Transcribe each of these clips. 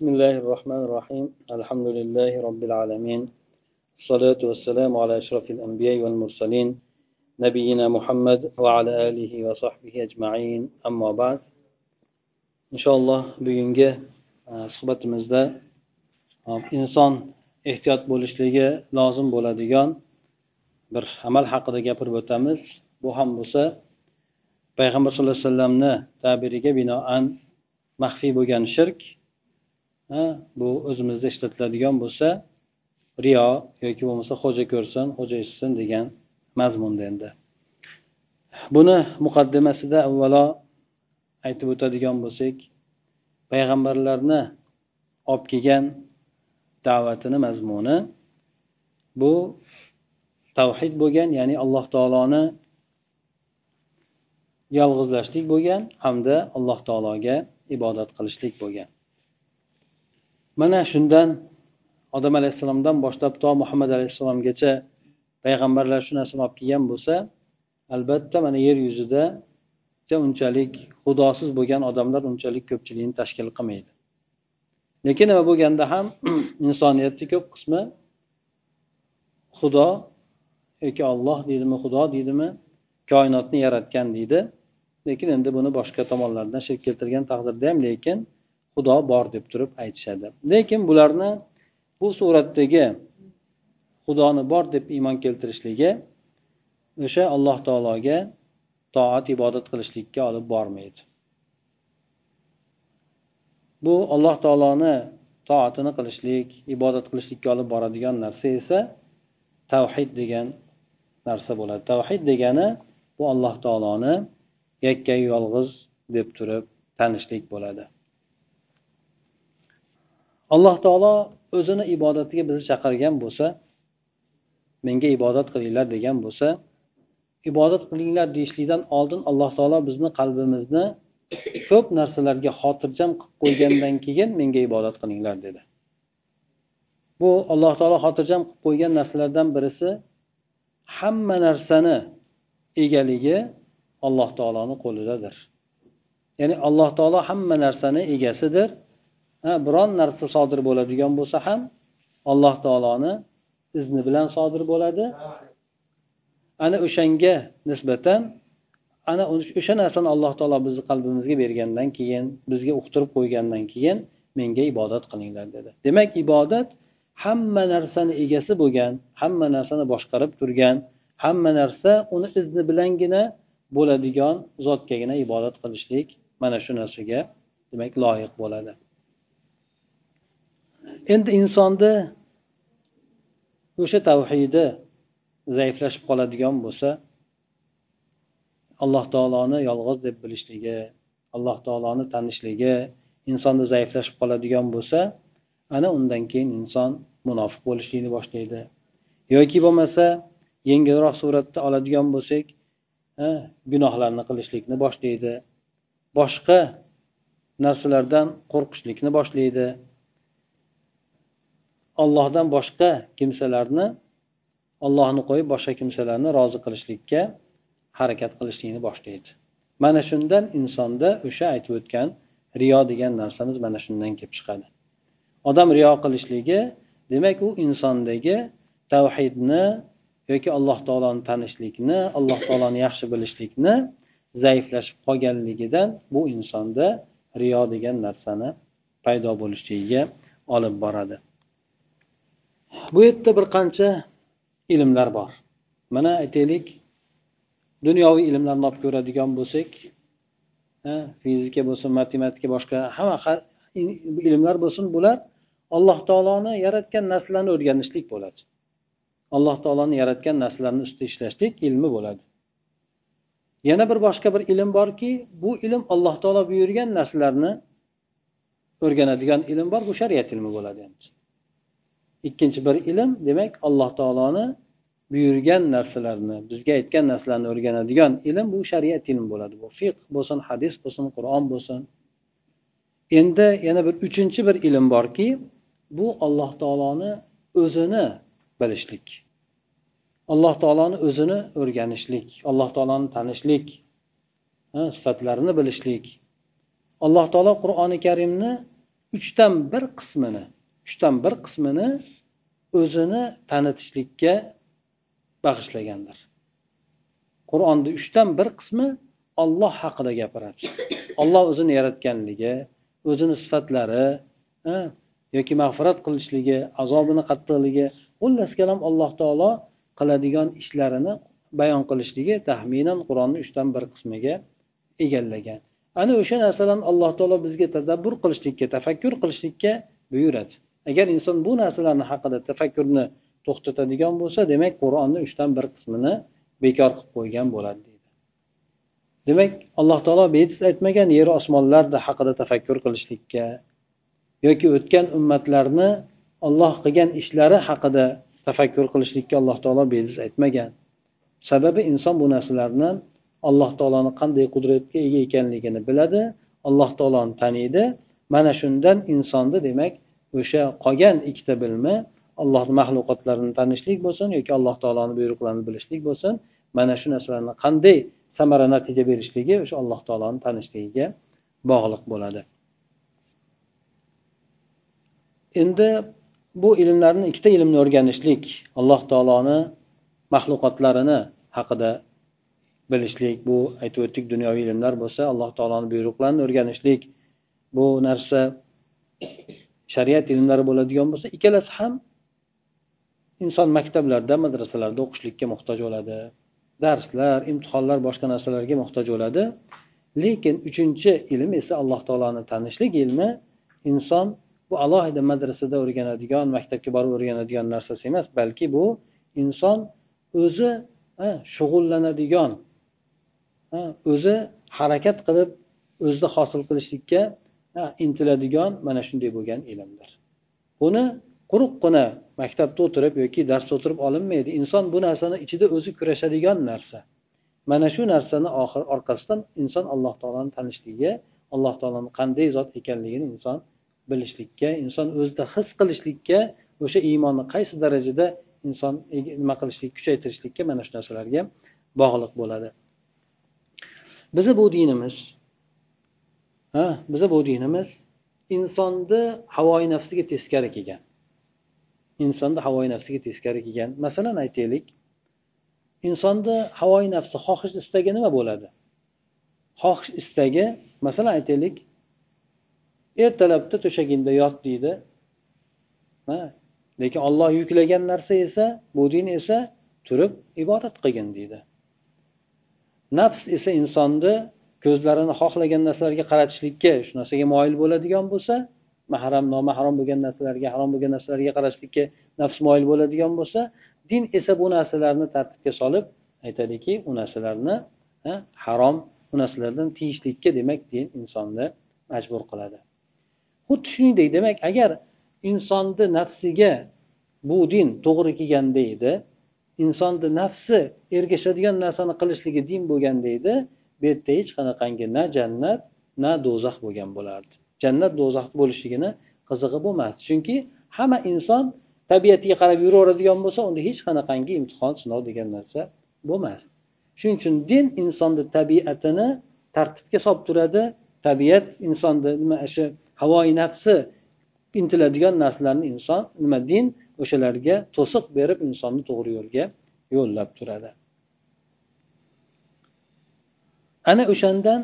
بسم الله الرحمن الرحيم الحمد لله رب العالمين الصلاة والسلام على أشرف الأنبياء والمرسلين نبينا محمد وعلى آله وصحبه أجمعين أما بعد إن شاء الله bugungi suhbatimizda inson ehtiyot bo'lishligi lozim bo'ladigan bir amal haqida gapirib o'tamiz bu ham bo'lsa payg'ambar sallallohu alayhi vasallamni tabiriga binoan maxfiy bo'lgan shirk bu o'zimizda ishlatiladigan bo'lsa riyo yoki bo'lmasa xo'ja ko'rsin xo'ja eshitsin degan mazmunda endi. Buni muqaddimasida avvalo aytib o'tadigan bo'lsak payg'ambarlarni olib kelgan da'vatini mazmuni bu tavhid bo'lgan ya'ni alloh taoloni yolg'izlashlik bo'lgan hamda alloh taologa ibodat qilishlik bo'lgan. Mana shundan odam alayhissalomdan boshlab to muhammad alayhissalomgacha payg'ambarlar shu narsani olib kelgan bo'lsa albatta mana yer yuzida unchalik xudosiz bo'lgan odamlar unchalik ko'pchilikni tashkil qilmaydi. Lekin nima bo'lganda ham insoniyatni ko'p qismi xudo yoki olloh deydimi xudo deydimi koinotni yaratgan deydi. Lekin endi buni boshqa tomonlardan shirk keltirgan taqdirda ham lekin xudo bor deb turib aytishadi. Lekin bularni bu suratdagi xudoni bor deb iymon keltirishligi o'sha alloh taologa toat ibodat qilishlikka olib bormaydi. Bu alloh taoloni toatini qilishlik ibodat qilishlikka olib boradigan narsa esa tavhid degan narsa bo'ladi. Tavhid degani bu alloh taoloni yakka yolg'iz deb turib tanishlik bo'ladi. Alloh taolo o'zini ibodatiga bizni chaqirgan bo'lsa menga ibodat qilinglar degan bo'lsa ibodat qilinglar deyishlikdan oldin alloh taolo bizni qalbimizni ko'p narsalarga xotirjam qilib qo'ygandan keyin menga ibodat qilinglar dedi. Bu alloh taolo xotirjam qilib qo'ygan narsalardan birisi hamma narsani egaligi alloh taoloni qo'lidadir. Ya'ni alloh taolo hamma narsani egasidir. Biron narsa sodir bo'ladigan bo'lsa ham alloh taoloni izni bilan sodir bo'ladi. Ana o'shanga nisbatan ana o'sha narsani alloh taolo bizni qalbimizga bergandan keyin bizga uqtirib qo'ygandan keyin menga ibodat qilinglar dedi. Demak ibodat hamma narsani egasi bo'lgan hamma narsani boshqarib turgan hamma narsa uni izni bilangina bo'ladigan zotgagina ibodat qilishlik mana shu narsaga demak loyiq bo'ladi. Endi insonni o'sha tavhidi zaiflashib qoladigan bo'lsa alloh taoloni yolg'iz deb bilishligi alloh taoloni tanishligi insonda zaiflashib qoladigan bo'lsa ana undan keyin inson munofiq bo'lishlikni boshlaydi. Yoki bo'lmasa yengilroq suratda oladigan bo'lsak gunohlarni qilishlikni boshlaydi. Boshqa narsalardan qo'rqishlikni boshlaydi. Ollohdan boshqa kimsalarni ollohni qo'yib boshqa kimsalarni rozi qilishlikka harakat qilishlikni boshlaydi. Mana shundan insonda o'sha aytib o'tgan riyo degan narsamiz mana shundan kelib chiqadi. Odam riyo qilishligi demak u insondagi tavhidni yoki alloh taoloni tanishlikni alloh taoloni yaxshi bilishlikni zaiflashib qolganligidan bu insonda riyo degan narsani paydo bo'lishligiga olib boradi. Bu yerda bir qancha ilmlar bor. Mana aytaylik dunyoviy ilmlarni olib ko'radigan bo'lsak fizika bo'lsin matematika boshqa hamma ilmlar bo'lsin bular alloh taoloni yaratgan narsalarni o'rganishlik bo'ladi. Alloh taoloni yaratgan narsalarni ustida ishlashlik ilmi bo'ladi. Yana bir boshqa bir ilm borki bu ilm alloh taolo buyurgan narsalarni o'rganadigan ilm bor bu shariat ilmi bo'ladi endi. Ikkinchi bir ilm demak alloh taoloni buyurgan narsalarni bizga aytgan narsalarni o'rganadigan ilm bu shariat ilmi bo'ladi. Bu fiq bo'lsin hadis bo'lsin qur'on bo'lsin. Endi yana bir uchinchi bir ilm borki bu alloh taoloni o'zini bilishlik. Alloh taoloni o'zini o'rganishlik alloh taoloni tanishlik sifatlarini bilishlik. Alloh taolo qur'oni karimni uchdan bir qismini uchdan bir qismini o'zini tanitishlikka bag'ishlagandir qur'onni uchdan bir qismi olloh haqida gapiradi. Olloh o'zini yaratganligi o'zini sifatlari yoki mag'firat qilishligi azobini qattiqligi xullas kalom alloh taolo qiladigan ishlarini bayon qilishligi taxminan qur'onni uchdan bir qismiga egallagan. Ana o'sha narsalarni alloh taolo bizga tadabbur qilishlikka tafakkur qilishlikka buyuradi. Agar inson bu narsalarni haqida tafakkurni to'xtatadigan bo'lsa demak qur'onni uchdan bir qismini bekor qilib qo'ygan bo'ladi deydi. Demak alloh taolo bejiz aytmagan yer osmonlar haqida tafakkur qilishlikka yoki o'tgan ummatlarni olloh qilgan ishlari haqida tafakkur qilishlikka alloh taolo bejiz aytmagan. Sababi inson bu narsalarni alloh taoloni qanday qudratga ega ekanligini biladi alloh taoloni taniydi. Mana shundan insonni demak o'sha qolgan ikkita bilimi allohni maxluqotlarini tanishlik bo'lsin yoki alloh taoloni buyruqlarini bilishlik bo'lsin mana shu narsalarni qanday samara natija berishligi o'sha alloh taoloni tanishligiga bog'liq bo'ladi. Endi bu ilmlarni ikkita ilmni o'rganishlik alloh taoloni maxluqotlarini haqida bilishlik bu aytib o'tdik dunyoviy ilmlar bo'lsa alloh taoloni buyruqlarini o'rganishlik bu narsa shariat ilmlari bo'ladigan bo'lsa ikkalasi ham inson maktablarda madrasalarda o'qishlikka muhtoj bo'ladi. Darslar imtihonlar boshqa narsalarga muhtoj bo'ladi. Lekin uchinchi ilm esa alloh taoloni tanishlik ilmi. Inson bu alohida madrasada o'rganadigan maktabga borib o'rganadigan narsasi emas balki bu inson o'zi shug'ullanadigan o'zi harakat qilib o'zida hosil qilishlikka intiladigan mana shunday bo'lgan ilmdir buni quruqqina maktabda o'tirib yoki darsda o'tirib olinmaydi. Inson bu narsani ichida o'zi kurashadigan narsa. Mana shu narsani oxir orqasidan inson alloh taoloni tanishligiga alloh taoloni qanday zot ekanligini inson bilishlikka inson o'zida his qilishlikka o'sha iymonni qaysi darajada inson nima qilishlik kuchaytirishlikka mana shu narsalarga bog'liq bo'ladi. Bizni bu dinimiz ha biza bu dinimiz insonni havoyi nafsiga teskari kelgan. Insonni havoyi nafsiga teskari kelgan. Masalan aytaylik. Insonni havoyi nafsi xohish istagi nima bo'ladi? Xohish istagi masalan aytaylik. Ertalabda to'shagingda yot deydi. Lekin olloh yuklagan narsa esa bu din esa turib ibodat qilgin deydi. Nafs esa insonni ko'zlarini xohlagan narsalarga qaratishlikka shu narsaga moyil bo'ladigan bo'lsa mahram nomahram bo'lgan narsalarga harom bo'lgan narsalarga qarashlikka nafs moyil bo'ladigan bo'lsa din esa bu narsalarni tartibga solib aytadiki u narsalarni harom u narsalardan tiyishlikka demak din insonni majbur qiladi. Xuddi shuningdek demak agar insonni nafsiga bu din to'g'ri kelganda edi insonni nafsi ergashadigan narsani qilishligi din bo'lganda edi bu yerda hech qanaqangi na jannat na do'zax bo'lgan bo'lardi. Jannat do'zax bo'lishligini qizig'i bo'lmasdi chunki hamma inson tabiatiga qarab yuraveradigan bo'lsa unda hech qanaqangi imtihon sinov degan narsa bo'lmasdi shuning uchun din insonni tabiatini tartibga solib turadi. Tabiat insonni nima shu havoyi nafsi intiladigan narsalarni inson nima din o'shalarga to'siq berib insonni to'g'ri yo'lga yo'llab turadi. Ana o'shandan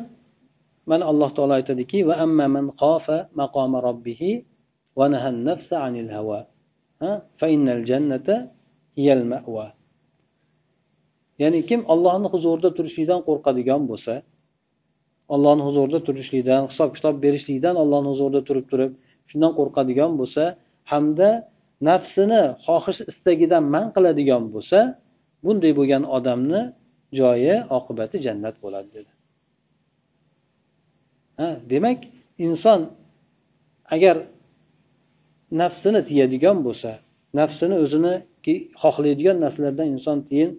mana alloh taolo aytadiki va man qafa maqoma robbihi va nahan nafsa anil hawa. Fa innal jannata hiyal ma'wa. Ya'ni kim ollohni huzurida turishlikdan qo'rqadigan bo'lsa ollohni huzurida turishlikdan hisob kitob berishlikdan ollohni huzurida turib turib shundan qo'rqadigan bo'lsa hamda nafsini xohish istagidan man qiladigan bo'lsa bunday bo'lgan odamni joyi oqibati jannat bo'ladi dedi. Ha demak inson agar nafsini tiyadigan bo'lsa nafsini o'zini xohlaydigan narsalardan inson tiyin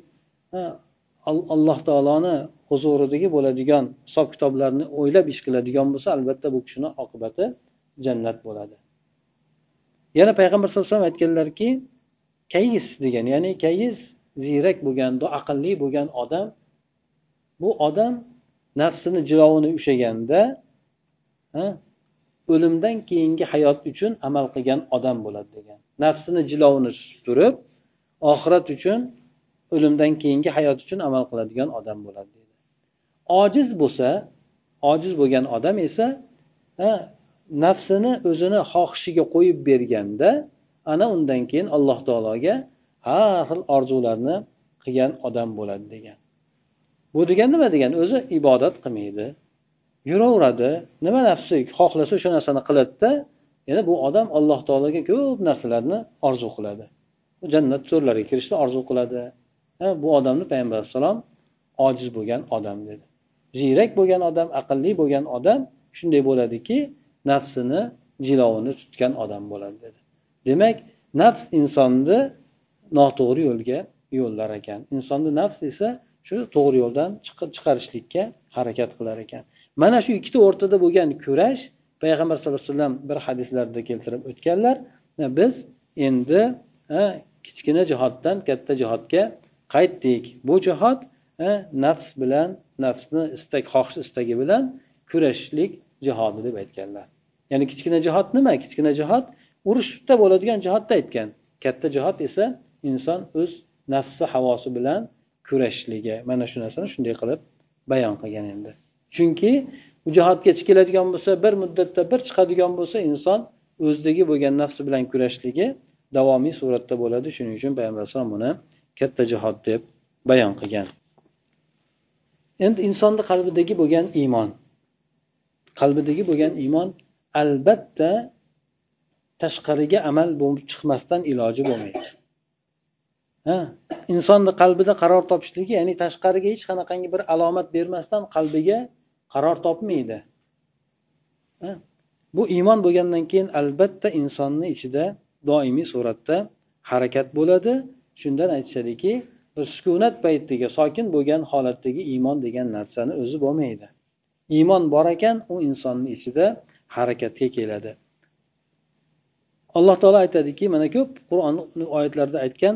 alloh taoloni huzuridagi bo'ladigan hisob kitoblarni o'ylab ish qiladigan bo'lsa albatta bu kishini oqibati jannat bo'ladi. Yana payg'ambar sallallohu alayhi vasallam aytganlarki kayis degan ya'ni kayis ziyrak bo'lgan aqlli bo'lgan odam bu odam nafsini jilovini ushlaganda o'limdan keyingi hayot uchun amal qilgan odam bo'ladi degan. Nafsini jilovini turib oxirat uchun o'limdan keyingi hayot uchun amal qiladigan odam bo'ladi deydi ojiz bo'lsa ojiz bo'lgan odam esa nafsini o'zini xohishiga qo'yib berganda ana undan keyin alloh taologa har xil orzularni qilgan odam bo'ladi degan. Bu degani nima degani o'zi ibodat qilmaydi yuraveradi nima nafsi xohlasa o'sha narsani qiladida yana bu odam alloh taologa ko'p narsalarni orzu qiladi. Jannat to'rlariga kirishni orzu qiladi. Bu odamni payg'ambar alayhissalom ojiz bo'lgan odam dedi. Ziyrak bo'lgan odam aqlli bo'lgan odam shunday bo'ladiki nafsini jilovini tutgan odam bo'ladi dedi. Demak nafs insonni noto'g'ri yo'lga yo'llar ekan. Insonni nafs esa shu to'g'ri yo'ldan chiqarishlikka harakat qilar ekan. Mana shu ikkita o'rtada bo'lgan kurash payg'ambar sallallohu alayhi vasallam bir hadislarida keltirib o'tganlar. E, biz endi e, kichkina jihoddan katta jihodga qaytdik. Bu jihod e, nafs bilan nafsni istak xohish istagi bilan kurashishlik jihodi deb aytganlar. Ya'ni kichkina jihod nima? Kichkina jihod urushda bo'ladigan jihodni aytgan. Katta jihod esa inson o'z nafsi havosi bilan kurashishligi mana shu narsani shunday qilib bayon qilgan endi. Chunki u jihodga keladigan bo'lsa bir muddatda bir chiqadigan bo'lsa inson o'zidagi bo'lgan nafsi bilan kurashishligi davomiy suratda bo'ladi. Shuning uchun payg'ambar alayhisalom buni katta jihod deb bayon qilgan. Endi insonni qalbidagi bo'lgan iymon. Qalbidagi bo'lgan iymon albatta tashqariga amal bo'lib chiqmasdan iloji bo'lmaydi. Insonni qalbida qaror topishligi ya'ni tashqariga hech qanaqangi bir alomat bermasdan qalbiga qaror topmaydi. Bu iymon bo'lgandan keyin albatta insonni ichida doimiy suratda harakat bo'ladi. Shundan aytishadiki sukunat paytidagi sokin bo'lgan holatdagi iymon degan narsani o'zi bo'lmaydi. Iymon bor ekan u insonni ichida harakatga keladi. Alloh taolo aytadiki mana ko'p qur'on oyatlarida aytgan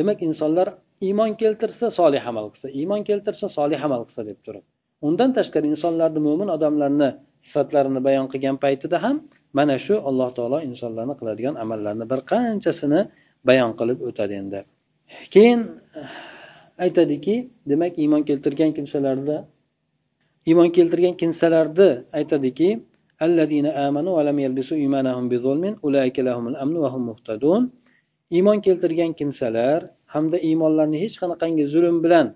demak insonlar iymon keltirsa solih amal qilsa iymon keltirsa solih amal qilsa deb turib. Undan tashqari insonlarni mo'min odamlarni sifatlarini bayon qilgan paytida ham mana shu alloh taolo insonlarni qiladigan amallarni bir qanchasini bayon qilib o'tadi endi. Keyin aytadiki demak iymon keltirgan kimsalarda iymon keltirgan kimsalarni aytadiki iymon keltirgan kimsalar hamda iymonlarni hech qanaqangi zulm bilan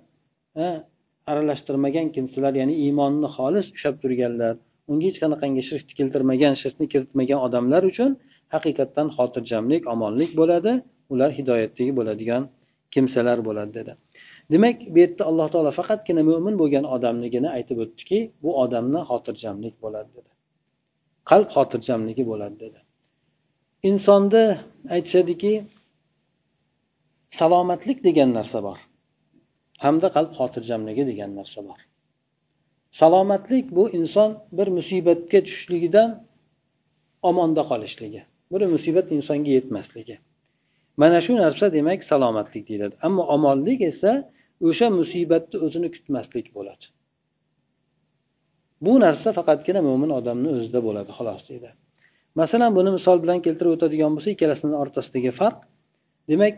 aralashtirmagan kimsalar ya'ni iymonni xolis ushlab turganlar unga hech qanaqangi shirk keltirmagan shirkni kiritmagan odamlar uchun haqiqatdan xotirjamlik omonlik bo'ladi ular hidoyatdagi bo'ladigan kimsalar bo'ladi dedi. Demak bu yerda alloh taolo faqatgina mo'min bo'lgan odamligini aytib o'tdiki bu odamni xotirjamlik bo'ladi dedi. Qalb xotirjamligi bo'ladi dedi. Insonni aytishadiki salomatlik degan narsa bor. Hamda qalb xotirjamligi degan narsa bor. Salomatlik bu inson bir musibatga tushishligidan omonda qolishligi bir musibat insonga yetmasligi. Mana shu narsa demak salomatlik deyiladi. Ammo omonlik esa o'sha musibatni o'zini kutmaslik bo'ladi. Bu narsa faqatgina mo'min odamni o'zida bo'ladi xolos deydi. Masalan buni misol bilan keltirib o'tadigan bo'lsa ikkalasini o'rtasidagi farq. Demak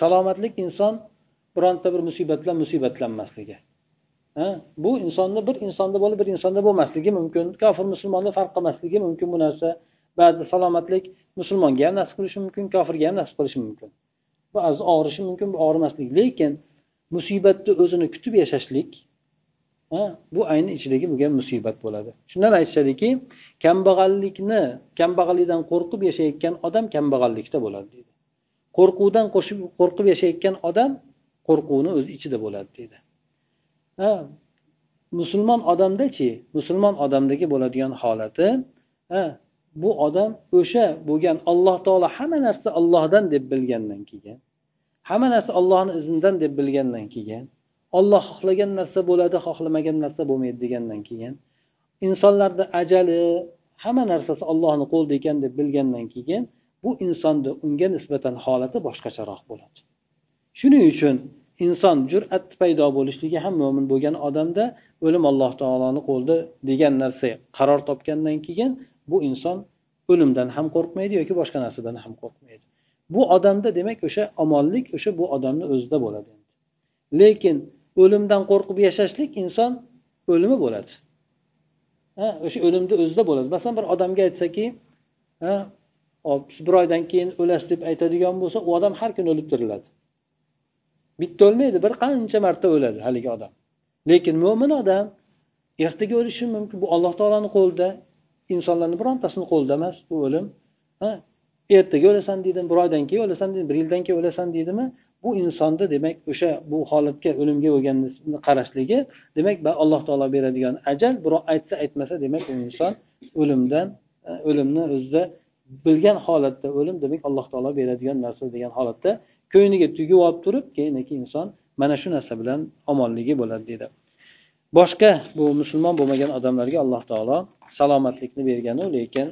salomatlik inson bironta bir musibat bilan musibatlanmasligi bu insonni bir insonda bo'lib bir insonda bo'lmasligi mumkin. Kofir musulmonni farq qilmasligi mumkin bu narsa. Ba'zi salomatlik musulmonga ham nasib qilishi mumkin kofirga ham nasib qilishi mumkin. Ba'zi og'rishi mumkin og'rimasligi lekin musibatni o'zini kutib yashashlik bu ayni ichidagi bo'lgan musibat bo'ladi. Shundan aytishadiki kambag'allikni kambag'allikdan qo'rqib yashayotgan odam kambag'allikda bo'ladi deydi. Qo'rquvdan qo'shib qo'rqib yashayotgan odam qo'rquvni o'z ichida bo'ladi deydi. Ha musulmon odamdachi musulmon odamdagi bo'ladigan holati ha bu odam o'sha bo'lgan alloh taolo hamma narsa ollohdan deb bilgandan keyin hamma narsa ollohni iznidan deb bilgandan keyin olloh xohlagan narsa bo'ladi xohlamagan narsa bo'lmaydi degandan keyin insonlarni ajali hamma narsasi ollohni qo'lida ekan deb bilgandan keyin bu insonni unga nisbatan holati boshqacharoq bo'ladi. Shuning uchun inson jur'at paydo bo'lishligi ham mo'min bo'lgan odamda o'lim alloh taoloni qo'lida degan narsa qaror topgandan keyin bu inson o'limdan ham qo'rqmaydi yoki boshqa narsadan ham qo'rqmaydi. Bu odamda demak o'sha omonlik o'sha bu odamni o'zida bo'ladi. Lekin o'limdan qo'rqib yashashlik inson o'limi bo'ladi. Ha o'sha o'limni o'zida bo'ladi. Masalan bir odamga aytsaki ha bir oydan keyin o'lasiz deb aytadigan bo'lsa u odam har kuni o'lib tiriladi bitta o'lmaydi bir qancha marta o'ladi haligi odam. Lekin mo'min odam ertaga o'lishi mumkin. Bu alloh taoloni qo'lida insonlarni birontasini qo'lida emas bu o'lim. Ha ertaga o'lasan deydimi bir oydan keyin o'lasan deydimi bir yildan keyin o'lasan deydimi bu insonni demak o'sha bu holatga o'limga bo'lgan qarashligi demak alloh taolo beradigan ajal birov aytsa aytmasa demak u inson o'limdan o'limni o'zida bilgan holatda o'lim demak alloh taolo beradigan narsa degan holatda ko'ngliga tugib olib turib keyin inson mana shu narsa bilan omonligi bo'ladi deydi. Boshqa bu musulmon bo'lmagan odamlarga alloh taolo salomatlikni berganu lekin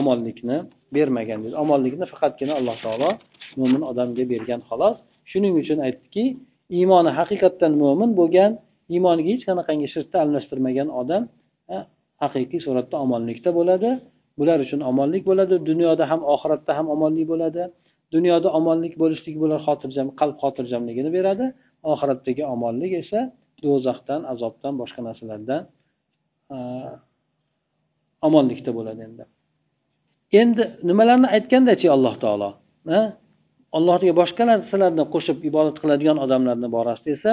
omonlikni bermagan deydi. Omonlikni faqatgina alloh taolo mo'min odamga bergan xolos. Shuning uchun aytdiki iymoni haqiqatdan mo'min bo'lgan iymoniga hech qanaqangi shirkni almashtirmagan odam haqiqiy suratda omonlikda bo'ladi. Bular uchun omonlik bo'ladi. Dunyoda ham oxiratda ham omonlik bo'ladi. Dunyoda omonlik bo'lishlik bular xotirjam qalb xotirjamligini beradi. Oxiratdagi omonlik esa do'zaxdan azobdan boshqa narsalardan omonlikda bo'ladi endi. Endi nimalarni aytgandachi alloh taolo? Allohga boshqa narsalarni qo'shib ibodat qiladigan odamlarni borasida esa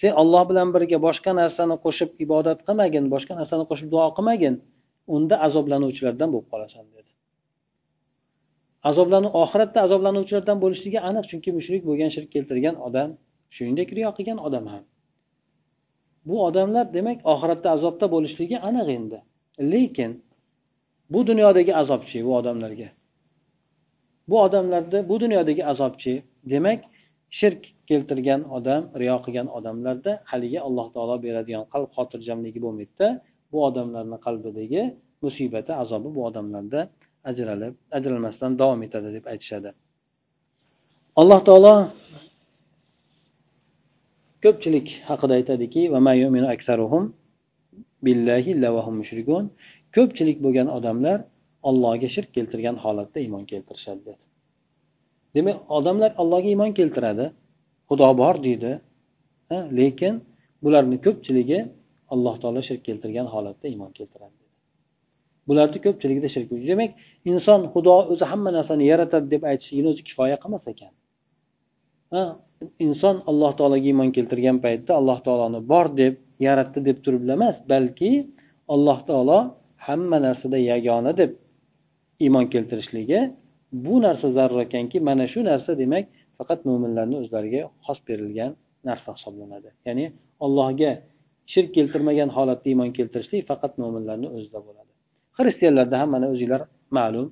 sen olloh bilan birga boshqa narsani qo'shib ibodat qilmagin boshqa narsani qo'shib duo qilmagin unda azoblanuvchilardan bo'lib qolasan dedi. Azoblanu oxiratda azoblanuvchilardan bo'lishligi aniq chunki mushrik bo'lgan shirk keltirgan odam shuningdek riyo qilgan odam ham. Bu odamlar demak oxiratda azobda bo'lishligi aniq endi. Lekin bu dunyodagi azobchi bu odamlarga. Bu odamlarda bu dunyodagi azobchi demak shirk keltirgan odam riyo qilgan odamlarda haligi alloh taolo beradigan qalb xotirjamligi bo'lmaydida bu odamlarni qalbidagi musibati azobi bu odamlarda ajralib ajralmasdan davom etadi deb aytishadi. Alloh taolo ko'pchilik haqida aytadiki ko'pchilik bo'lgan odamlar allohga shirk keltirgan holatda iymon keltirishadi dedi demak odamlar allohga iymon keltiradi xudo bor deydi lekin bularni ko'pchiligi alloh taolo shirk keltirgan holatda iymon keltiradi bularni ko'pchiligida shirk demak inson xudo o'zi hamma narsani yaratadi deb aytishligini o'zi kifoya qilmas ekan. Inson alloh taologa iymon keltirgan paytda alloh taoloni bor deb yaratdi deb turib emas balki alloh taolo hamma narsada yagona deb iymon keltirishligi bu narsa zarur ekanki mana shu narsa demak faqat mo'minlarni o'zlariga xos berilgan narsa hisoblanadi. Ya'ni allohga shirk keltirmagan holatda iymon keltirishlik faqat mo'minlarni o'zida bo'ladi. Xristianlarda ham mana o'zinglar ma'lum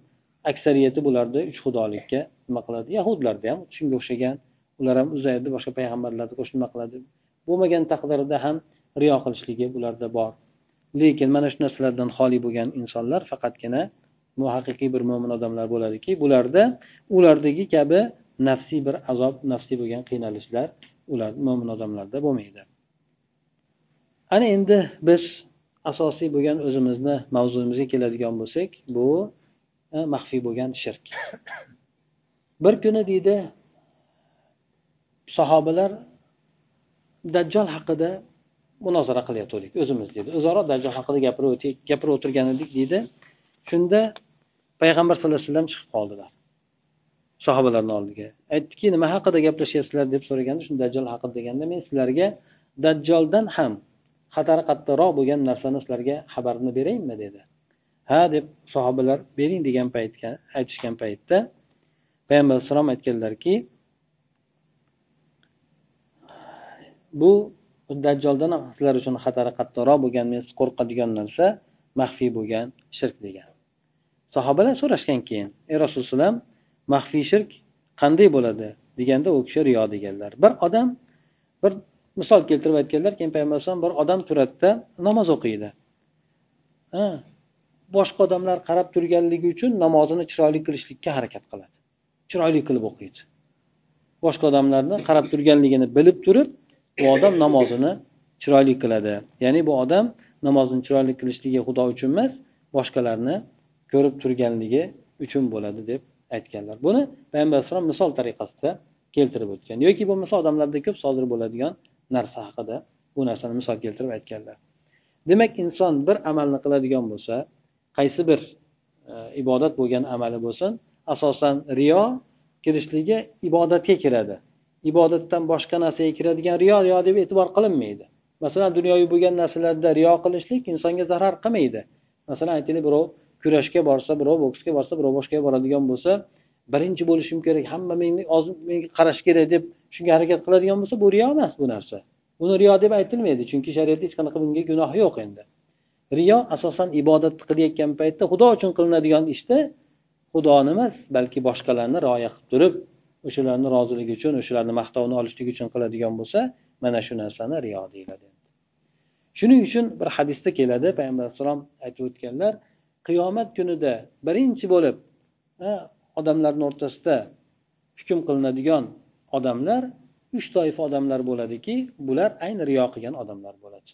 aksariyati bularda uch xudolikka nima qiladi? Yahudlarda ham shunga o'xshagan ular ham uzayrni boshqa payg'ambarlarni qo'shib nima qiladi? Bo'lmagan taqdirda ham riyo qilishligi bularda bor. Lekin mana shu narsalardan xoli bo'lgan insonlar faqatgina bu haqiqiy bir mo'min odamlar bo'ladiki bularda ulardagi kabi nafsiy bir azob nafsiy bo'lgan qiynalishlar ular mo'min odamlarda bo'lmaydi. Ana endi biz asosiy bo'lgan o'zimizni mavzumizga keladigan bo'lsak bu e, maxfiy bo'lgan shirk. Bir kuni deydi sahobalar dajjol haqida munozara qilayotgandik o'zimiz deydi. O'zaro dajjol haqida gapirib gapirib o'tirgan edik deydi. Shunda payg'ambar sallallohu alayhi vasallam chiqib qoldilar. Sahobalarni oldiga. Aytdiki nima haqida gaplashyapsizlar deb so'raganda shunda dajjol haqida deganda men sizlarga dajjoldan ham xatari qattiqroq bo'lgan narsani sizlarga xabarini beraymi dedi. Ha deb sahobalar bering degan paytga aytishgan paytda payg'ambar alayhissalom aytganlarki bu dajjoldan ham sizlar uchun xatari qattiqroq bo'lgan men qo'rqadigan narsa maxfiy bo'lgan shirk degan. Sahobalar so'rashgan keyin ey rasululloh maxfiy shirk qanday bo'ladi? deganda u kishi riyo deganlar. Bir odam bir misol keltirib aytganlar keyin payg'ambar alayhisalom bir odam turadida namoz o'qiydi. Boshqa odamlar qarab turganligi uchun namozini chiroyli qilishlikka harakat qiladi. Chiroyli qilib o'qiydi. Boshqa odamlarni qarab turganligini bilib turib u odam namozini chiroyli qiladi. Ya'ni bu odam namozni chiroyli qilishligi xudo uchun emas boshqalarni ko'rib turganligi uchun bo'ladi deb aytganlar. Buni payg'ambar alayhisalom misol tariqasida keltirib o'tgan. Yoki bo'lmasa odamlarda ko'p sodir bo'ladigan narsa haqida bu narsani misol keltirib aytganlar. Demak inson bir amalni qiladigan bo'lsa qaysi bir e, ibodat bo'lgan amali bo'lsin asosan riyo kirishligi ibodatga kiradi. Ibodatdan boshqa narsaga kiradigan riyo riyo deb e'tibor qilinmaydi. Masalan dunyoviy bo'lgan narsalarda riyo qilishlik insonga zarar qilmaydi. Masalan aytaylik birov kurashga borsa birov boksga borsa birov boshqaga boradigan bo'lsa birinchi bo'lishim kerak hamma menga menga qarash kerak deb shunga harakat qiladigan bo'lsa bu riyo emas bu narsa. Buni riyo deb aytilmaydi chunki shariatda hech qanaqa bunga gunoh yo'q endi. Riyo asosan ibodatni qilayotgan paytda xudo uchun qilinadigan ishda xudoni emas balki boshqalarni rioya qilib turib o'shalarni roziligi uchun o'shalarni maqtovini olishlik uchun qiladigan bo'lsa mana shu narsani riyo deyiladi. Shuning uchun bir hadisda keladi payg'ambar alayhissalom aytib o'tganlar qiyomat kunida birinchi bo'lib odamlarni o'rtasida hukm qilinadigan odamlar uch toifa odamlar bo'ladiki bular ayni riyo qilgan odamlar bo'ladi.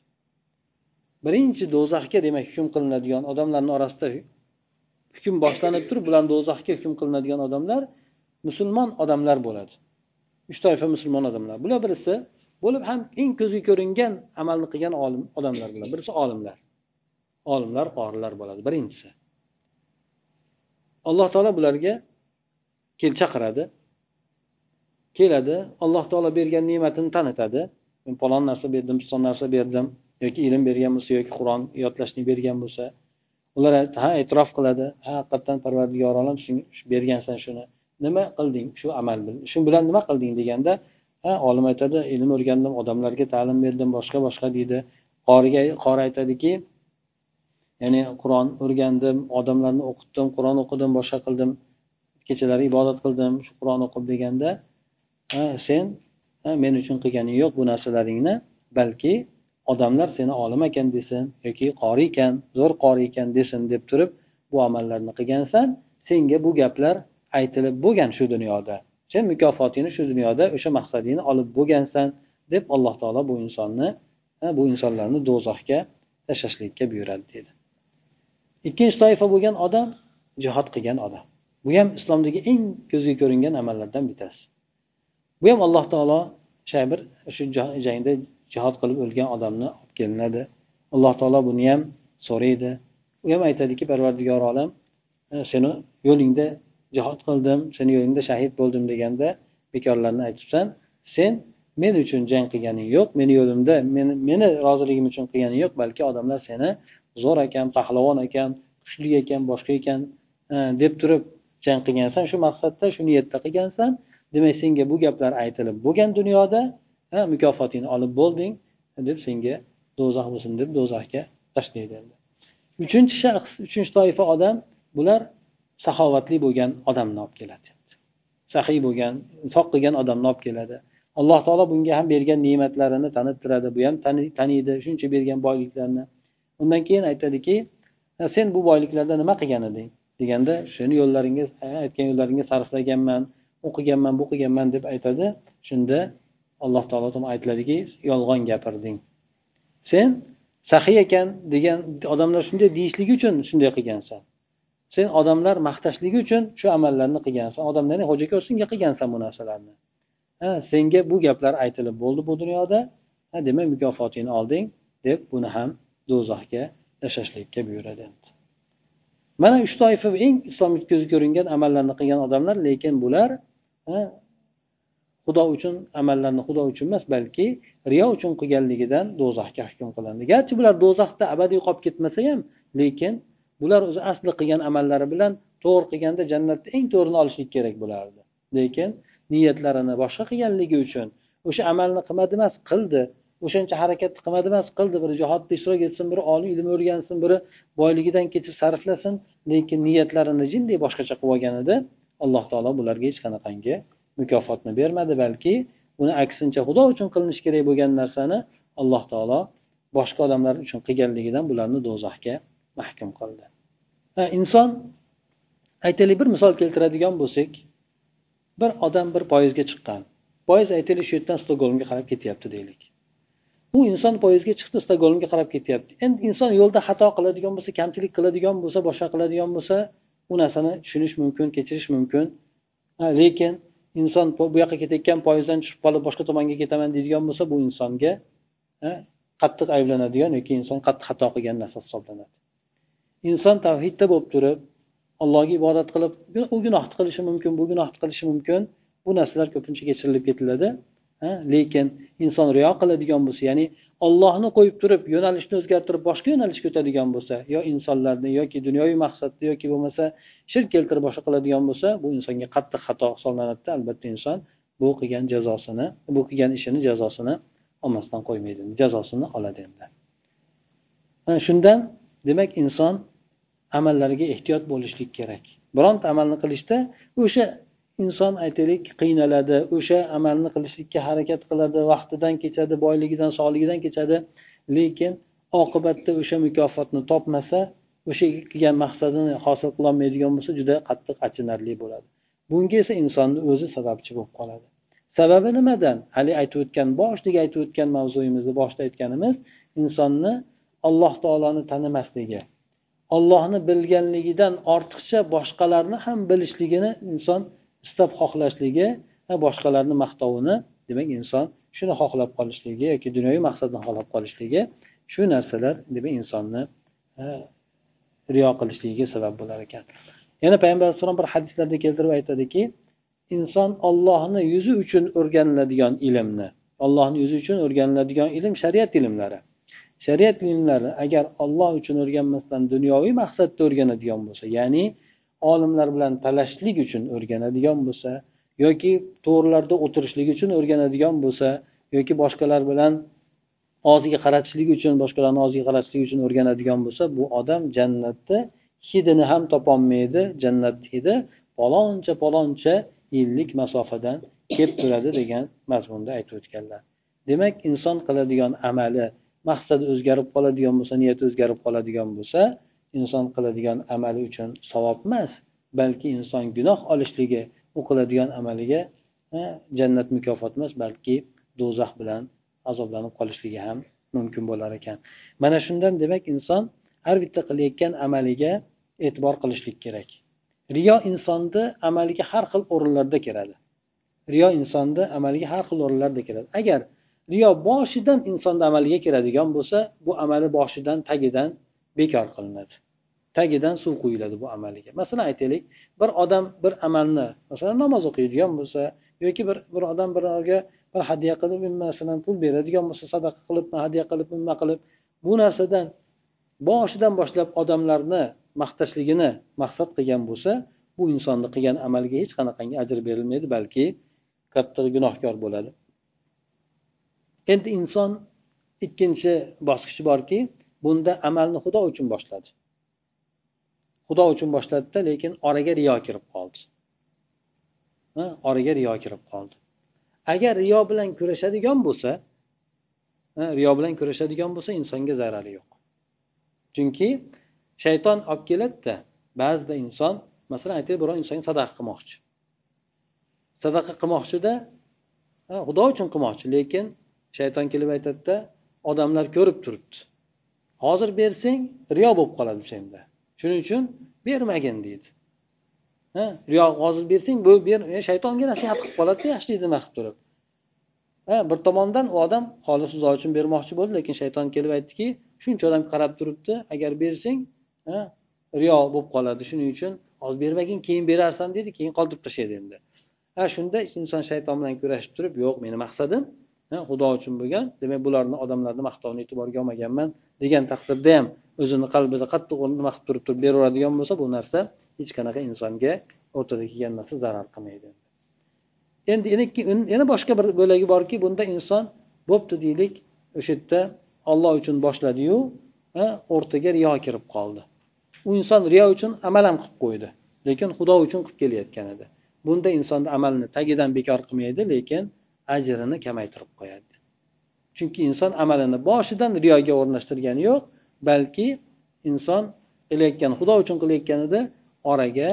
Birinchi do'zaxga demak hukm qilinadigan odamlarni orasida hukm boshlanib turib bular do'zaxga hukm qilinadigan odamlar musulmon odamlar bo'ladi. Uch toifa musulmon odamlar. Bular birisi bo'lib ham eng ko'zga ko'ringan amalni qilgan olim odamlar bular. Birisi olimlar. Olimlar qorilar bo'ladi. Birinchisi. Alloh taolo bularga kel chaqiradi. Keladi alloh taolo bergan ne'matini tanitadi. Men falon narsa berdim piston narsa berdim yoki ilm bergan bo'lsa yoki qur'on yodlashni bergan bo'lsa ular ha e'tirof qiladi. Ha haqiqatdan parvardigor olam bergansan shuni. Nima qilding? Shu amal bilan shu bilan nima qilding deganda ha olim aytadi ilm o'rgandim odamlarga ta'lim berdim boshqa boshqa deydi. Qoriga qori aytadiki ya'ni qur'on o'rgandim odamlarni o'qitdim qur'on o'qidim boshqa qildim kechalari ibodat qildim shu qur'on o'qib deganda ha sen men uchun qilganing yo'q bu narsalaringni balki odamlar seni olim ekan desin yoki qori ekan zo'r qori ekan desin deb turib bu amallarni qilgansan senga bu gaplar aytilib bo'lgan shu dunyoda. Sen mukofotingni shu dunyoda o'sha maqsadingni olib bo'lgansan deb alloh taolo bu insonni bu insonlarni do'zaxga tashlashlikka buyuradi deydi ikkinchi toifa bo'lgan odam jihod qilgan odam. Bu ham islomdagi eng ko'zga ko'ringan amallardan bittasi. Bu ham alloh taolo shu bir shu jangda jihod qilib o'lgan odamni olib kelinadi. Alloh taolo buni ham so'raydi. U ham aytadiki parvardigor olam seni yo'lingda jihod qildim seni yo'lingda shahid bo'ldim deganda bekorlarni aytibsan sen men uchun jang qilganing yo'q meni yo'limda meni meni roziligim uchun qilganing yo'q balki odamlar seni zo'r ekan pahlavon ekan kuchli ekan boshqa ekan e, deb turib jang qilgansan shu maqsadda shu niyatda qilgansan. Demak senga bu gaplar aytilib bo'lgan dunyoda e, mukofotingni olib bo'lding deb senga do'zax bo'lsin deb do'zaxga tashlaydi uchinchi shaxs uchinchi toifa odam bular saxovatli bo'lgan odamni olib keladi. Saxiy bo'lgan infoq qilgan odamni olib keladi. Alloh taolo bunga ham bergan ne'matlarini tanittiradi bu ham taniydi shuncha bergan boyliklarni. Undan keyin aytadiki sen bu boyliklarda nima qilgan eding? deganda shuni yo'llaringga aytgan yo'llaringga sarflaganman u qilganman bu qilganman deb aytadi. Shunda alloh taolo aytiladiki yolg'on gapirding. Sen saxiy ekan degan odamlar shunday deyishligi uchun shunday qilgansan. Sen odamlar maqtashligi uchun shu amallarni qilgansan. Odamlarni xo'ja ko'rsinga qilgansan bu narsalarni. Ha senga bu gaplar aytilib bo'ldi bu dunyoda. Ha demak mukofotingni olding deb buni ham do'zaxga tashlashlikka buyuradi. Mana uch toifa eng islomga ko'zi ko'ringan amallarni qilgan odamlar lekin bular xudo uchun amallarni xudo uchun emas balki riyo uchun qilganligidan do'zaxga hukm qilindi. Garchi bular do'zaxda abadiy qolib ketmasa ham lekin bular o'zi asli qilgan amallari bilan to'g'ri qilganda jannatda eng to'g'rini olishlik kerak bo'lardi. Lekin niyatlarini boshqa qilganligi uchun o'sha amalni qilmadi emas qildi. O'shancha harakatni qilmadi emas qildi. Biri jihodda ishtirok etsin biri oliy ilm o'rgansin biri boyligidan kechib sarflasin. Lekin niyatlarini jindek boshqacha qilib olgan edi. Alloh taolo bularga hech qanaqangi mukofotni bermadi balki uni aksincha xudo uchun qilinishi kerak bo'lgan narsani alloh taolo boshqa odamlar uchun qilganligidan bularni do'zaxga mahkum qildi. Inson aytaylik bir misol keltiradigan bo'lsak bir odam bir poyezdga chiqqan. Poyezd aytaylik shu yerdan stokgolmga qarab ketyapti deylik. Bu inson poyezdga chiqdi stokgolmga qarab ketyapti. Endi inson yo'lda xato qiladigan bo'lsa kamchilik qiladigan bo'lsa boshqa qiladigan bo'lsa u narsani tushunish mumkin kechirish mumkin. Lekin inson bu yoqqa ketayotgan poyezddan tushib qolib boshqa tomonga ketaman deydigan bo'lsa bu insonga qattiq ayblanadigan yoki inson qattiq xato qilgan narsa hisoblanadi. Inson tavhidda bo'lib turib allohga ibodat qilib u gunohni qilishi mumkin bu gunohni qilishi mumkin bu narsalar ko'pincha kechirilib ketiladi lekin inson riyo qiladigan bo'lsa ya'ni ollohni qo'yib turib yo'nalishni o'zgartirib boshqa yo'nalishga o'tadigan bo'lsa yo insonlarni yoki dunyoviy maqsadda yoki bo'lmasa shirk keltirib boshqa qiladigan bo'lsa bu insonga qattiq xato hisoblanadida albatta inson bu qilgan jazosini bu qilgan ishini jazosini olmasdan qo'ymaydi jazosini oladi endi. Shundan demak inson amallariga ehtiyot bo'lishlik kerak. Bironta amalni qilishda o'sha inson aytaylik qiynaladi o'sha amalni qilishlikka harakat qiladi vaqtidan kechadi boyligidan sog'ligidan kechadi. Lekin oqibatda o'sha mukofotni topmasa o'sha qilgan maqsadini hosil qilolmaydigan bo'lsa juda qattiq achinarli bo'ladi. Bunga esa insonni o'zi sababchi bo'lib qoladi. Sababi nimadan? Haligi aytib o'tgan boshdagi aytib o'tgan mavzuyimizni boshida aytganimiz insonni alloh taoloni tanimasligi ollohni bilganligidan ortiqcha boshqalarni ham bilishligini inson istab xohlashligi va boshqalarni maqtovini demak inson shuni xohlab qolishligi yoki dunyoviy maqsadni xohlab qolishligi shu narsalar demak insonni e, riyo qilishligiga sabab bo'lar ekan. Yana payg'ambar alayhissalom bir hadislarda keltirib aytadiki inson ollohni yuzi uchun o'rganiladigan ilmni ollohni yuzi uchun o'rganiladigan ilm shariat ilmlari. Shariat ilmlari agar olloh uchun o'rganmasdan dunyoviy maqsadda o'rganadigan bo'lsa ya'ni olimlar bilan talashishlik uchun o'rganadigan bo'lsa yoki to'rlarda o'tirishlik uchun o'rganadigan bo'lsa yoki boshqalar bilan og'ziga qaratishlik uchun boshqalarni og'ziga qaratishlik uchun o'rganadigan bo'lsa bu odam jannatda hidini ham topolmaydi jannat hidi paloncha paloncha yillik masofadan kelib turadi degan mazmunda aytib o'tganlar. Demak inson qiladigan amali maqsadi o'zgarib qoladigan bo'lsa niyati o'zgarib qoladigan bo'lsa inson qiladigan amali uchun savob emas balki inson gunoh olishligi u qiladigan amaliga jannat mukofot emas balki do'zax bilan azoblanib qolishligi ham mumkin bo'lar ekan. Mana shundan demak inson har bitta qilayotgan amaliga e'tibor qilishlik kerak. Riyo insonni amaliga har xil o'rinlarda keladi. Riyo insonni amaliga har xil o'rinlarda keladi. Agar riyo boshidan insonni amaliga kiradigan bo'lsa bu amali boshidan tagidan bekor qilinadi. Tagidan suv quyiladi bu amaliga masalan aytaylik bir odam bir amalni masalan namoz o'qiydigan bo'lsa yoki bir bir odam birovga bir hadya qilib masalan pul beradigan bo'lsa sadaqa qilib hadya qilib nima qilib bu narsadan boshidan boshlab odamlarni maqtashligini maqsad qilgan bo'lsa bu insonni qilgan amaliga hech qanaqangi ajr berilmaydi balki katta gunohkor bo'ladi. Endi inson ikkinchi bosqichi borki bunda amalni xudo uchun boshladi. Xudo uchun boshladida lekin oraga riyo kirib qoldi. Oraga riyo kirib qoldi. Agar riyo bilan kurashadigan bo'lsa riyo bilan kurashadigan bo'lsa insonga zarari yo'q. Chunki shayton olib keladida ba'zida inson masalan aytaylik birov insonga sadaqa qilmoqchi. Sadaqa qilmoqchida xudo uchun qilmoqchi lekin shayton kelib aytadida odamlar ko'rib turibdi. Hozir bersang riyo bo'lib qoladi senda shuning uchun bermagin deydi. Riyo hozir bersang bu ber e, shaytonga nasihat qilib qoladida yaxshilik nima qilib turib. Ha bir tomondan u odam xolis uzo uchun bermoqchi bo'ldi lekin shayton kelib aytdiki shuncha odam qarab turibdi agar bersang riyo bo'lib qoladi. Shuning uchun hozir bermagin keyin berarsan dedi keyin qoldirib tashlaydi endi. Ha shunda inson shayton bilan kurashib turib yo'q meni maqsadim xudo uchun bo'lgan. Demak bularni odamlarni maqtovini e'tiborga olmaganman degan taqdirda ham o'zini qalbida qattiq nima qilib turib turib beraveradigan bo'lsa bu narsa hech qanaqa insonga o'rtada kelgan narsa zarar qilmaydi. Endi yana boshqa bir bo'lagi borki bunda inson bo'pti deylik o'sha yerda olloh uchun boshladiyu o'rtaga riyo kirib qoldi. U inson riyo uchun amal ham qilib qo'ydi lekin xudo uchun qilib kelayotgan edi. Bunda insonni amalni tagidan bekor qilmaydi lekin ajrini kamaytirib qo'yadi. Chunki inson amalini boshidan riyoga o'rnashtirgani yo'q balki inson qilayotgan xudo uchun qilayotganida oraga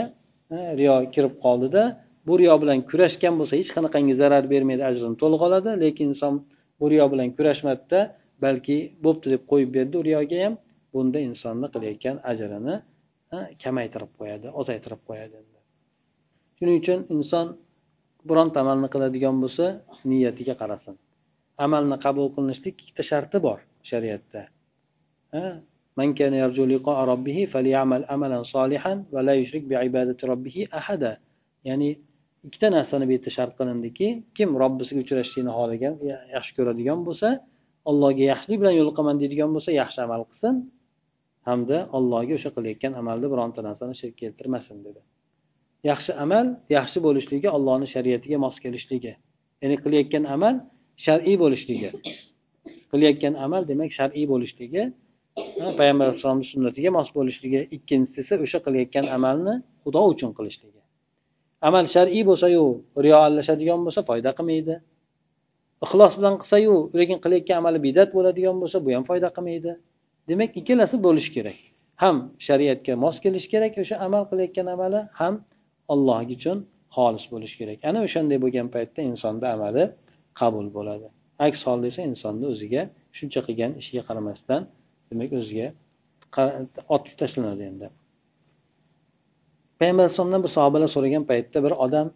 e, riyo kirib qoldida bu riyo bilan kurashgan bo'lsa hech qanaqangi zarar bermaydi ajrini to'liq oladi lekin inson bu riyo bilan kurashmadida balki bo'pti deb qo'yib berdi riyoga ham bunda insonni qilayotgan ajrini e, kamaytirib qo'yadi ozaytirib qo'yadi. Shuning uchun inson bironta amalni qiladigan bo'lsa niyatiga qarasin amalni qabul qilinishlik ikkita sharti bor shariatda من كان يرجو لقاء ربه فليعمل عملا صالحا ولا يشرك بعبادة ربه أحدا ya'ni ikkita narsani bu yerda shart qilindiki kim robbisiga uchrashishlikni xohlagan yaxshi ko'radigan bo'lsa allohga yaxshilik bilan yo'liqaman deydigan bo'lsa yaxshi amal qilsin hamda allohga o'sha qilayotgan amalda bironta narsani shirk keltirmasin dedi Yaxshi amal yaxshi bo'lishligi allohni shariatiga mos kelishligi. Ya'ni qilayotgan amal shar'iy bo'lishligi. Qilayotgan amal demak shar'iy bo'lishligi payg'ambar alayhissalomni sunnatiga mos bo'lishligi. Ikkinchisi esa o'sha qilayotgan amalni xudo uchun qilishligi. Amal shar'iy bo'lsayu riyo aralashadigan bo'lsa foyda qilmaydi. Ixlos bilan qilsayu lekin qilayotgan amali bidat bo'ladigan bo'lsa bu ham foyda qilmaydi. Demak ikkalasi bo'lishi kerak. Ham shariatga mos kelishi kerak o'sha amal qilayotgan amali ham alloh uchun xolis bo'lishi kerak. Ana o'shanday bo'lgan paytda insonni amali qabul bo'ladi. Aks holda esa insonni o'ziga shuncha qilgan ishiga qaramasdan demak o'ziga otib tashlanadi endi. Payg'ambar alayhisalomdan bir sahobalar so'ragan paytda bir odam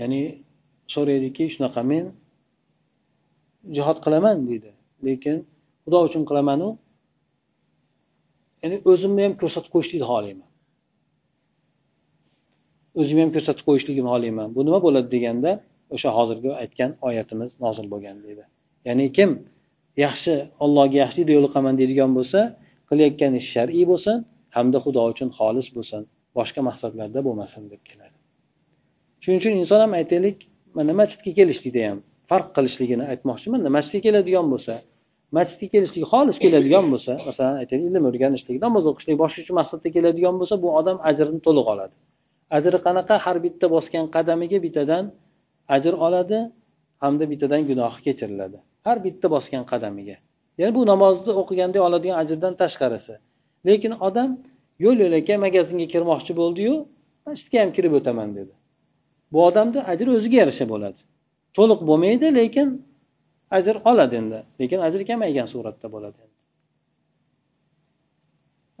ya'ni so'raydiki shunaqa men jihod qilaman deydi. Lekin xudo uchun qilamanu ya'ni o'zimni ham ko'rsatib qo'yishlikni xohlayman. O'zimni ham ko'rsatib qo'yishligimni xohlayman bu nima bo'ladi deganda o'sha hozirgi aytgan oyatimiz nozil bo'lgan deydi ya'ni kim yaxshi allohga yaxshilikda yo'liqaman deydigan bo'lsa qilayotgan ish shar'iy bo'lsin hamda xudo uchun xolis bo'lsin boshqa maqsadlarda bo'lmasin deb keladi. Shuning uchun inson ham aytaylik mana masjidga kelishlikda ham farq qilishligini aytmoqchiman. Masjidga keladigan bo'lsa masjidga kelishlik xolis keladigan bo'lsa masalan aytaylik ilm o'rganishlik namoz o'qishlik boshqa shu maqsadda keladigan bo'lsa bu odam ajrini to'liq oladi. Ajri qanaqa har bitta bosgan qadamiga bittadan ajr oladi hamda bittadan gunohi kechiriladi. Har bitta bosgan qadamiga. Ya'ni bu namozni o'qiganda oladigan ajrdan tashqarisi. Lekin odam yo'l yo'lakay magazinga kirmoqchi bo'ldiyu masjidga ham kirib o'taman dedi. Bu odamni ajri o'ziga yarasha bo'ladi. To'liq bo'lmaydi lekin ajr oladi endi. Lekin ajri kamaygan suratda bo'ladi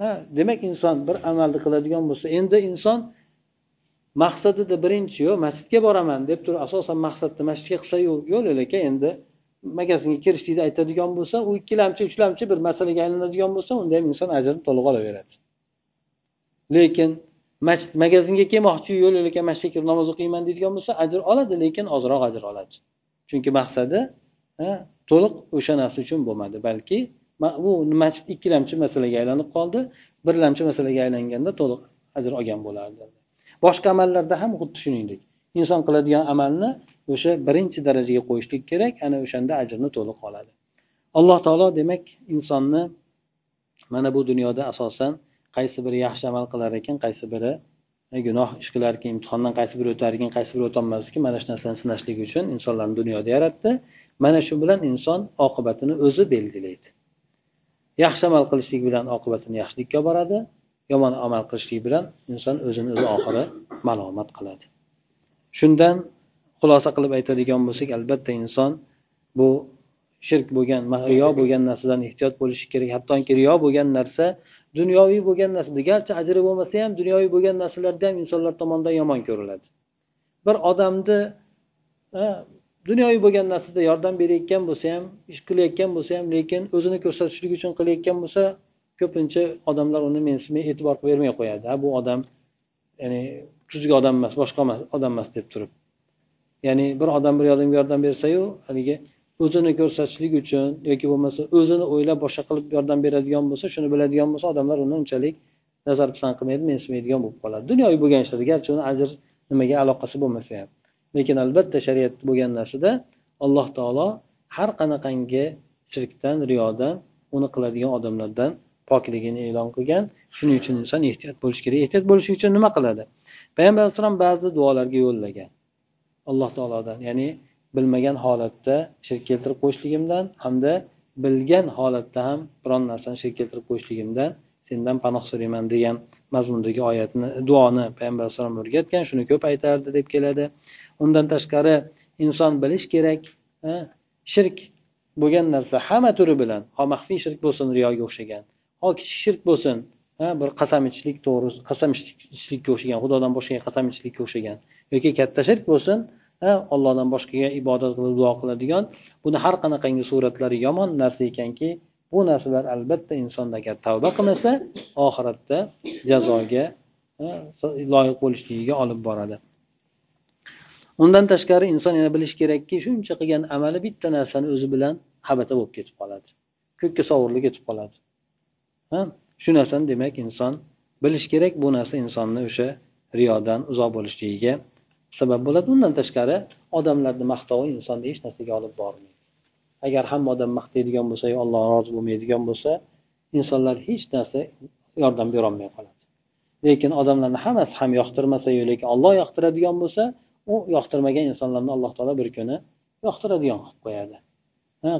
ha demak inson bir amalni qiladigan bo'lsa endi inson maqsadida birinchi yo'q masjidga boraman deb turib asosan maqsadni masjidga qilsa yo'l lekin endi magazinga kirishlikni aytadigan bo'lsa u ikkilamchi uchlamchi bir masalaga aylanadigan bo'lsa unda ham inson ajrini to'liq olaveradi. Lekin masjid magazinga kelmoqchi yo'l lekin masjidga kirib namoz o'qiyman deydigan bo'lsa ajr oladi lekin ozroq ajr oladi. Chunki maqsadi to'liq o'sha narsa uchun bo'lmadi balki bu masjid ikkilamchi masalaga aylanib qoldi birlamchi masalaga aylanganda to'liq ajr olgan bo'lardi. Boshqa amallarda ham xuddi shuningdek. Inson qiladigan amalni o'sha birinchi darajaga qo'yishlik kerak ana o'shanda ajrni to'liq oladi. Alloh taolo demak insonni mana bu dunyoda asosan qaysi biri yaxshi amal qilar ekan qaysi biri gunoh ish qilar ekan imtihondan qaysi biri o'tar ekan qaysi biri o'tolmas ekan mana shu narsani sinashlik uchun insonlarni dunyoda yaratdi. Mana shu bilan inson oqibatini o'zi belgilaydi. Yaxshi amal qilishlik bilan oqibatini yaxshilikka boradi. Yomon amal qilishlik bilan inson o'zini o'zi oxiri malomat qiladi. Shundan xulosa qilib aytadigan bo'lsak albatta inson bu shirk bo'lgan riyo bo'lgan narsadan ehtiyot bo'lishi kerak. Hattoki riyo bo'lgan narsa dunyoviy bo'lgan narsada garchi ajri bo'lmasa ham dunyoviy bo'lgan narsalarda ham insonlar tomonidan yomon ko'riladi. Bir odamni dunyoviy bo'lgan narsada yordam berayotgan bo'lsa ham ish qilayotgan bo'lsa ham lekin o'zini ko'rsatishlik uchun qilayotgan bo'lsa ko'pincha odamlar uni mensimay e'tibor qilib bermay qo'yadi. Ha bu odam ya'ni tuzuk odam emas boshqa odam emas deb turib. Ya'ni bir odam bir odamga yordam bersayu haligi o'zini ko'rsatishlik uchun yoki bo'lmasa o'zini o'ylab boshqa qilib yordam beradigan bo'lsa shuni biladigan bo'lsa odamlar uni unchalik nazar pisand qilmaydi mensimaydigan bo'lib qoladi. Dunyoviy bo'lgan ishlarda garchi uni ajr nimaga aloqasi bo'lmasa ham. Lekin albatta shariat bo'lgan narsada alloh taolo har qanaqangi shirkdan riyodan uni qiladigan odamlardan pokligini e'lon qilgan shuning uchun inson ehtiyot bo'lishi kerak. Ehtiyot bo'lish uchun nima qiladi? Payg'ambar alayhissalom ba'zi duolarga yo'llagan. Alloh taolodan ya'ni bilmagan holatda shirk keltirib qo'yishligimdan hamda bilgan holatda ham biron narsani shirk keltirib qo'yishligimdan sendan panoh so'rayman degan mazmundagi oyatni duoni payg'ambar alayhissalom o'rgatgan shuni ko'p aytardi deb keladi. Undan tashqari inson bilish kerak shirk bo'lgan narsa hamma turi bilan ho maxfiy shirk bo'lsin riyoga o'xshagan. Ho kichik shirk bo'lsin bir qasam ichishlik to'g'risi qasam ichishlikka o'xshagan xudodan boshqaga qasam ichishlikka o'xshagan yoki katta shirk bo'lsin allohdan boshqaga ibodat qilib duo qiladigan buni har qanaqangi suratlari yomon narsa ekanki bu narsalar albatta insonda agar tavba qilmasa oxiratda jazoga loyiq bo'lishligiga olib boradi. Undan tashqari inson yana bilishi kerakki shuncha qilgan amali bitta narsani o'zi bilan habata bo'lib ketib qoladi. Ko'kka sovurilib ketib qoladi. Shu narsani demak inson bilishi kerak bu narsa insonni o'sha riyodan uzoq bo'lishligiga sabab bo'ladi. Undan tashqari odamlarni maqtovi insonni hech narsaga olib bormaydi. Agar hamma odam maqtaydigan bo'lsa yo alloh rozi bo'lmaydigan bo'lsa insonlar hech narsa yordam berolmay qoladi. Lekin odamlarni hammasi ham yoqtirmasayu lekin olloh yoqtiradigan bo'lsa u yoqtirmagan insonlarni alloh taolo bir kuni yoqtiradigan qilib qo'yadi.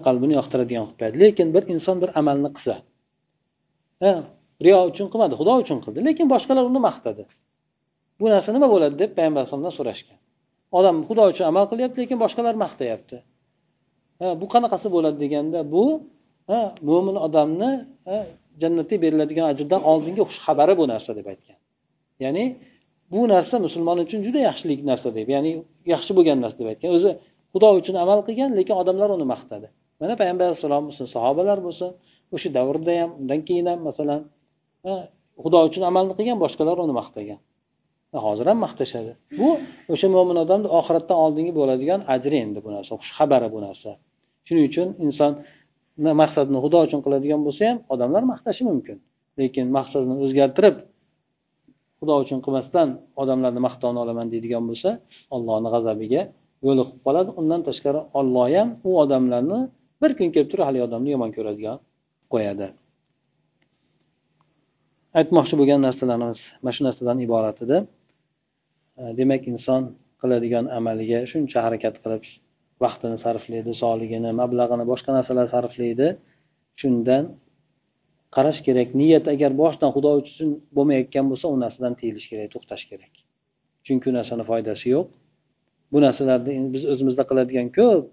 Qalbini yoqtiradigan qilib qo'yadi. Lekin bir inson bir amalni qilsa riyo uchun qilmadi xudo uchun qildi. Lekin boshqalar uni maqtadi. Bu narsa nima bo'ladi deb payg'ambar alayhisalomdan so'rashgan. Odam xudo uchun amal qilyapti lekin boshqalar maqtayapti. Bu qanaqasi bo'ladi deganda bu mo'min odamni jannatga beriladigan ajrdan oldingi xushxabari bu narsa deb aytgan. Ya'ni bu narsa musulmon uchun juda yaxshilik narsa deb ya'ni yaxshi bo'lgan narsa deb aytgan. O'zi xudo uchun amal qilgan lekin odamlar uni maqtadi. Mana payg'ambar alayhissalom bo'lsin sahobalar bo'lsin o'sha davrda ham undan keyin ham masalan xudo uchun amalni qilgan boshqalar uni maqtagan. Hozir ham maqtashadi. Bu o'sha mo'min odamni oxiratdan oldingi bo'ladigan ajri endi bu narsa xushxabari bu narsa. Shuning uchun inson maqsadini xudo uchun qiladigan bo'lsa ham odamlar maqtashi mumkin. Lekin maqsadini o'zgartirib xudo uchun qilmasdan odamlarni maqtovini olaman deydigan bo'lsa ollohni g'azabiga yo'liqib qoladi. Undan tashqari olloh ham u odamlarni bir kun kelib turib haligi odamni yomon ko'radigan qo'yadi. Aytmoqchi bo'lgan narsalarimiz mana shu narsadan iborat edi. Demak inson qiladigan amaliga shuncha harakat qilib vaqtini sarflaydi sog'ligini mablag'ini boshqa narsalar sarflaydi. Shundan qarash kerak. Niyat agar boshidan xudo uchun bo'lmayotgan bo'lsa u narsadan tiyilish kerak to'xtash kerak. Chunki u narsani foydasi yo'q. Bu narsalarni biz o'zimizda qiladigan ko'p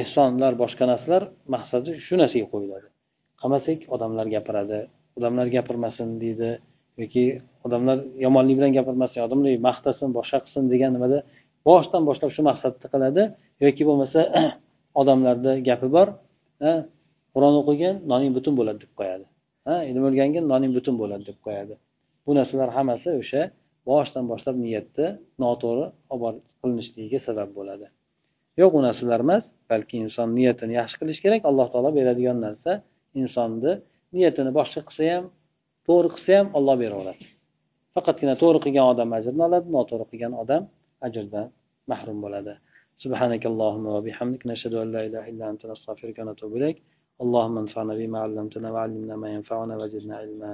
ehsonlar boshqa narsalar maqsadi shu narsaga qo'yiladi. Qilmasak odamlar gapiradi odamlar gapirmasin deydi yoki odamlar yomonlik bilan gapirmasin odamlar maqtasin boshqa qilsin degan nimada boshidan boshlab shu maqsadda qiladi yoki bo'lmasa odamlarda gapi bor qur'on o'qigan noning butun bo'ladi deb qo'yadi. Ha ilm o'rgangin noning butun bo'ladi deb qo'yadi. Bu narsalar hammasi o'sha boshidan boshlab niyatni noto'g'ri olib borib qilinishligiga sabab bo'ladi. Yo'q u narsalar emas. balki inson niyatini yaxshi qilish kerak alloh taolo beradigan narsa insonni niyatini boshqa qilsa ham to'g'ri qilsa ham olloh beraveradi faqatgina to'g'ri qilgan odam ajrni oladi noto'g'ri qilgan odam ajrdan mahrum bo'ladi سبحانك اللهم وبحمدك نشهد أن لا إله إلا أنت نستغفرك ونتوب إليك اللهم انفعنا بما علمتنا وعلمنا ما ينفعنا وزدنا علما